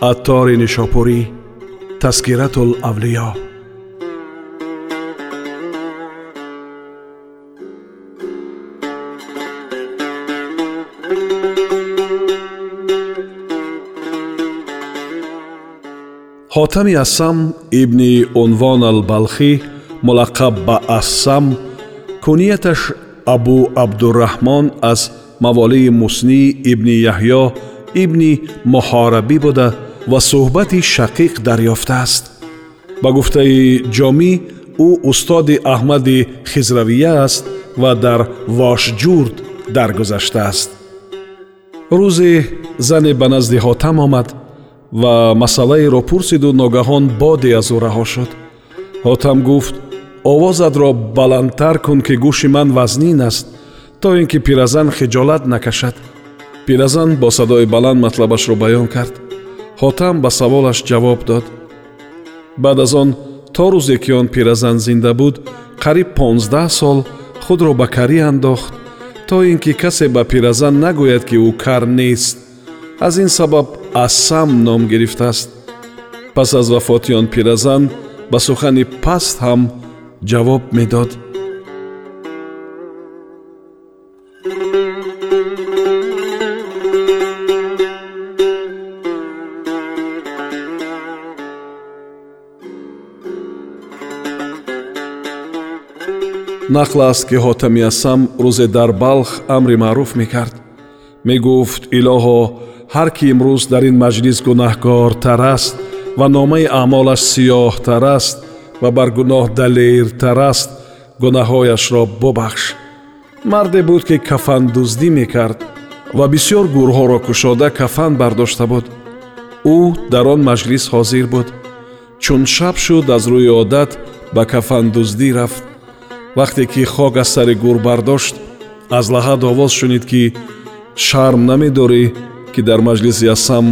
аттори нишопурӣ таскиратулавлиё ҳотами ассам ибни унвон албалхӣ мулаққаб ба ассам кунияташ абу абдураҳмон аз маволии муснӣ ибни яҳьё ибни муҳорабӣ буда ва суҳбати шақиқ дарёфтааст. Ба гуфтаи ҷомӣ ӯ устоди аҳмади хизравия аст ва дар вошҷурд даргузаштааст. Рӯзе зане ба назди ҳотам омад ва масъалаеро пурсиду ногаҳон боде аз ӯ раҳо шуд. Ҳотам гуфт овозатро баландтар кун ки гӯши ман вазнин аст то ин ки пиразан хиҷолат накашад пиразан бо садои баланд матлабашро баён кард ҳотам ба саволаш ҷавоб дод баъд аз он то рӯзе ки он пиразан зинда буд қариб понздаҳ сол худро ба карӣ андохт то ин ки касе ба пиразан нагӯяд ки ӯ кар нест аз ин сабаб ассам ном гирифтааст пас аз вафоти он пиразан ба сухани паст ҳам ҷавоб медод нақл аст ки ҳотами асам рӯзе дар балх амри маъруф мекард. Мегуфт илоҳо ҳар ки имрӯз дар ин маҷлис гунаҳкортар аст ва номаи аъмолаш сиёҳтар аст ва бар гуноҳ далертар аст гунаҳҳояшро бубахш марде буд ки кафандуздӣ мекард ва бисьёр гурҳоро кушода кафан бардошта буд. Ӯ дар он маҷлис ҳозир буд. Чун шаб шуд аз рӯи одат ба кафандуздӣ рафт вақте ки хок аз сари гур бардошт аз лаҳад овоз шунид ки шарм намедорӣ ки дар маҷлиси асам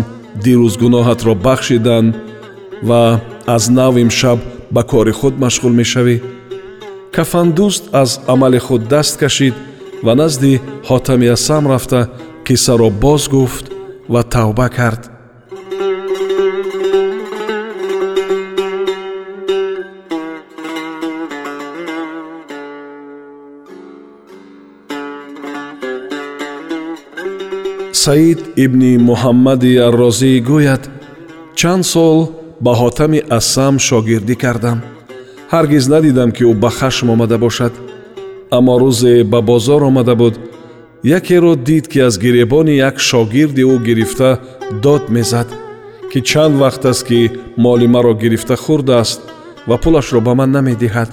дирӯз гуноҳатро бахшиданд ва аз нав имшаб ба кори худ машғул мешавӣ. Кафандӯст аз амали худ даст кашид ва назди ҳотами асам рафта қиссаро боз гуфт ва тавба кард саид ибни муҳаммади аррозӣ гӯяд чанд сол ба ҳотами ассам шогирдӣ кардам. Ҳаргиз надидам ки ӯ ба хашм омада бошад. Аммо рӯзе ба бозор омада буд. Якеро дид ки аз гиребони як шогирди ӯ гирифта дод мезад ки чанд вақт аст ки моли маро гирифта хӯрдааст ва пулашро ба ман намедиҳад.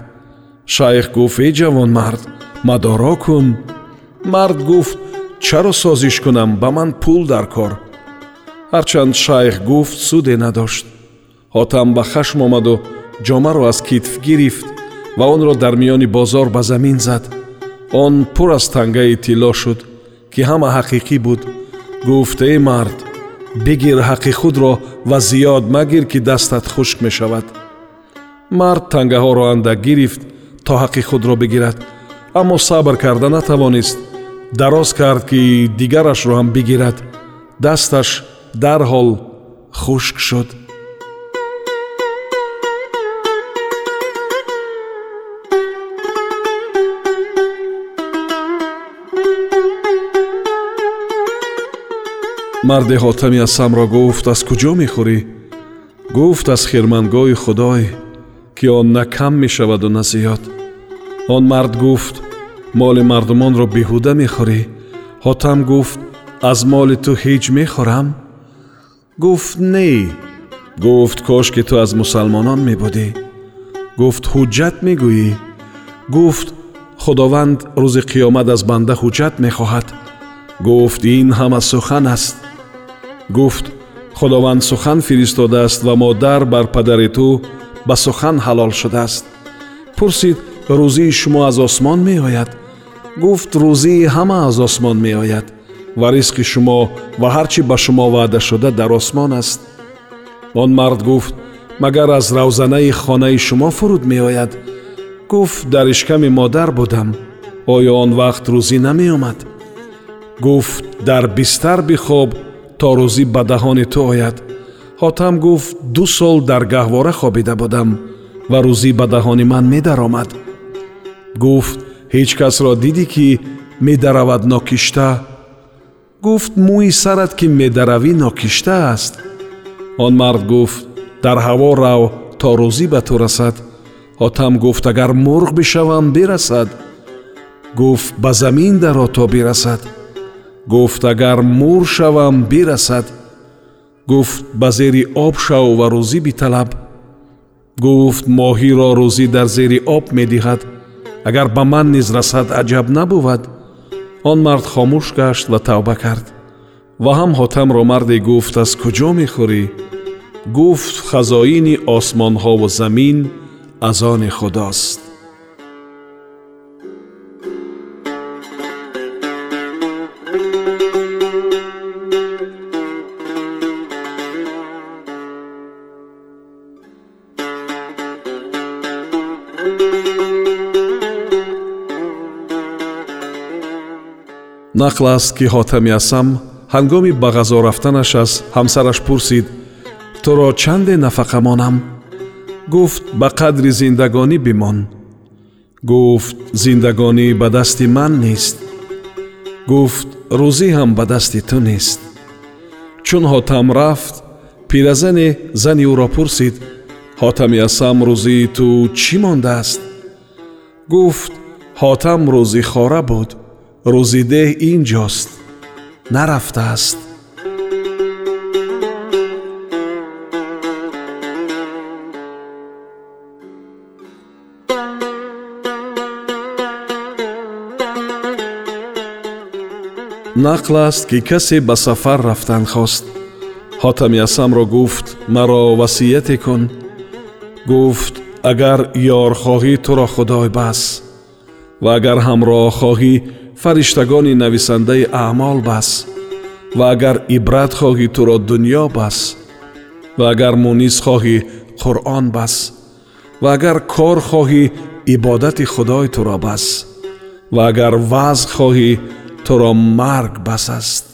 Шайх гуфт эй ҷавонмард мадоро кун мард гуфт чаро созиш кунам ба ман пул дар кор? Ҳарчанд шайх гуфт суде надошт. Ҳотам ба хашм омаду ҷомаро аз китф гирифт ва онро дар миёни бозор ба замин зад. Он пур аз тангаи тилло шуд ки ҳама ҳақиқӣ буд. Гуфт эй мард бигир ҳаққи худро ва зиёд магир ки дастат хушк мешавад мард тангаҳоро андак гирифт то ҳаққи худро бигирад. Аммо сабр карда натавонист дароз кард ки дигарашро ҳам бигирад. Дасташ дарҳол хушк шуд. Марде ҳотами асамро гуфт аз куҷо мехӯрӣ? Гуфт аз хирмангоҳи худой ки он на кам мешаваду на зиёд он мард гуфт моли мардумонро беҳуда мехӯрӣ ҳотам гуфт аз моли ту ҳеҷ мехӯрам гуфт не гуфт кош ки ту аз мусалмонон мебудӣ гуфт ҳуҷҷат мегӯӣ гуфт худованд рӯзи қиёмат аз банда ҳуҷҷат мехоҳад гуфт ин ҳама сухан аст гуфт худованд сухан фиристодааст ва модар бар падари ту ба сухан ҳалол шудааст пурсид рӯзии шумо аз осмон меояд гуфт рӯзии ҳама аз осмон меояд ва ризқи шумо ва ҳар чӣ ба шумо ваъда шуда дар осмон аст он мард гуфт магар аз равзанаи хонаи шумо фуруд меояд гуфт дар ишками модар будам оё он вақт рӯзӣ намеомад гуфт дар бистар бихоб то рӯзӣ ба даҳони ту ояд ҳотам гуфт ду сол дар гаҳвора хобида будам ва рӯзӣ ба даҳони ман медаромад гуфт ҳеҷ касро дидӣ ки медаравад нокишта гуфт мӯи сарат ки медаравӣ нокишта аст он мард гуфт дар ҳаво рав то рӯзӣ ба ту расад ҳотам гуфт агар мурғ бишавам бирасад гуфт ба замин даро то бирасад гуфт агар мур шавам бирасад гуфт ба зери об шав ва рӯзӣ биталаб гуфт моҳиро рӯзӣ дар зери об медиҳад агар ба ман низ расад аҷаб набувад он мард хомӯш гашт ва тавба кард ва ҳам ҳотамро марде гуфт аз куҷо мехӯрӣ гуфт хазоини осмонҳову замин аз они худост нақл аст ки ҳотами асам ҳангоми ба ғазо рафтанаш аз ҳамсараш пурсид туро чанде нафақа монам гуфт ба қадри зиндагонӣ бимон гуфт зиндагонӣ ба дасти ман нест гуфт рӯзӣ ҳам ба дасти ту нест чун ҳотам рафт пиразане зани ӯро пурсид ҳотами асам рӯзии ту чӣ мондааст гуфт ҳотам рӯзихора буд рӯзидеҳ ин ҷост нарафтааст нақл аст ки касе ба сафар рафтан хост ҳотами асамро гуфт маро васияте кун гуфт агар ёрхоҳӣ туро худой бас ва агар ҳамроҳхоҳӣ фариштагони нависандаи аъмол бас ва агар ибрат хоҳӣ туро дуньё бас ва агар мунис хоҳӣ қуръон бас ва агар кор хоҳӣ ибодати худой туро бас ва агар вазъ хоҳӣ туро марг бас аст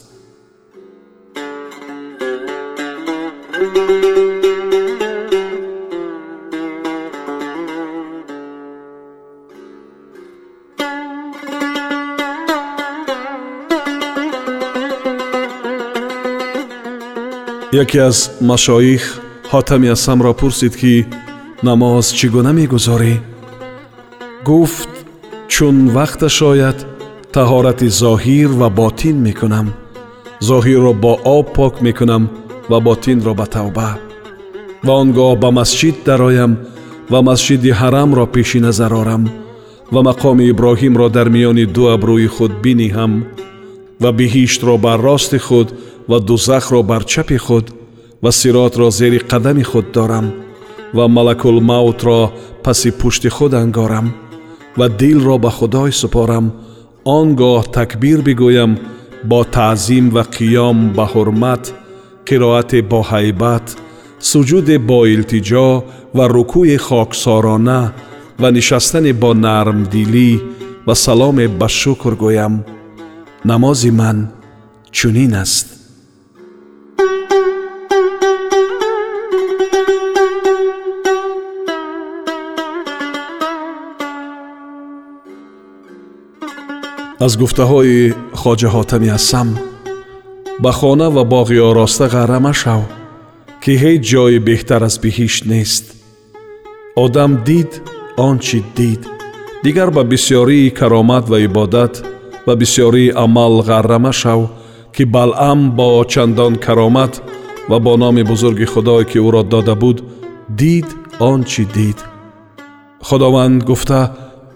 яке аз машоих ҳотами асамро пурсид ки намоз чӣ гуна мегузорӣ? Гуфт чун вақташ ояд таҳорати зоҳир ва ботин мекунам. Зоҳирро бо об пок мекунам ва ботинро ба тавба. Ва он гоҳ ба масҷид дароям ва масҷиди ҳарамро пеши назар орам. Ва мақоми иброҳимро дар миёни ду абрӯи худ биниҳам ва биҳиштро бар рости худ ва дузахро бар чапи худ ва сиротро зери қадами худ дорам ва малакулмавтро паси пушти худ ангорам ва дилро ба худой супорам он гоҳ такбир бигӯям бо таъзим ва қиём ба ҳурмат қироате бо ҳайбат суҷуде бо илтиҷо ва рукӯи хоксорона ва нишастане бо нармдилӣ ва саломе ба шукр гӯям намози ман чунин аст аз гуфтаҳои хоҷа ҳотами асам ба хона ва боғи ороста ғарра машав ки ҳеҷ ҷойи беҳтар аз биҳишт нест. Одам дид он чӣ дид. Дигар ба бисьёрии каромат ва ибодат ва бисьёрии амал ғарра машав ки балъам бо чандон каромат ва бо номи бузурги худое ки ӯро дода буд дид он чӣ дид. Худованд гуфта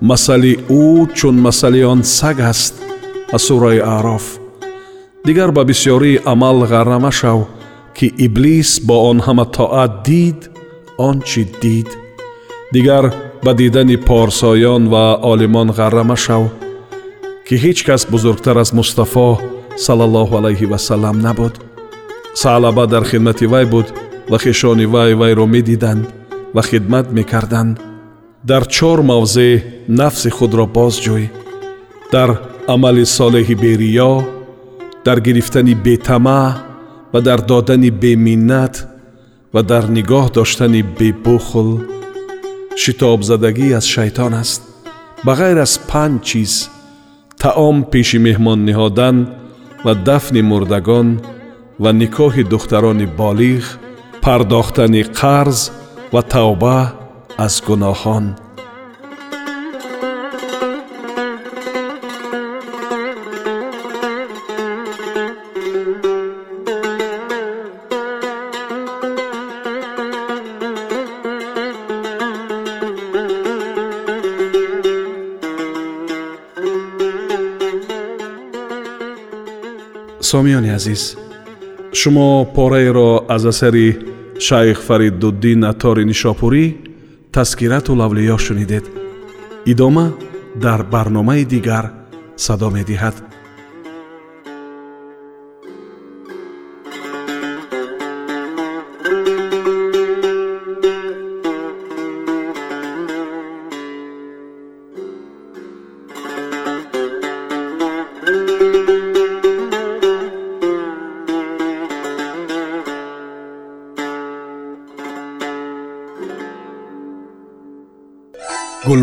масали ӯ чун масали он саг аст аз сураи аъроф. Дигар ба бисьёрии амал ғарра машав ки иблис бо он ҳама тоат дид он чӣ дид. Дигар ба дидани порсоён ва олимон ғарра машав ки ҳеҷ кас бузургтар аз мустафо салаллоҳу алайҳи васалам набуд. Саълаба дар хидмати вай буд ва хешони вай вайро медиданд ва хидмат мекарданд дар чор мавзеъ нафси худро бозҷӯй дар амали солеҳи бериё дар гирифтани бетамаъ ва дар додани беминнат ва дар нигоҳ доштани бебухл. Шитобзадагӣ аз шайтон аст. Ба ғайр аз панҷ чиз таом пеши меҳмон ниҳодан ва дафни мурдагон ва никоҳи духтарони болиғ пардохтани қарз ва тавба аз гуноҳон. Сомиёни азиз шумо пораеро аз асари шайх фаридуддин атори нишопурӣ таскирату лавлиё шунидед идома дар барномаи дигар садо медиҳад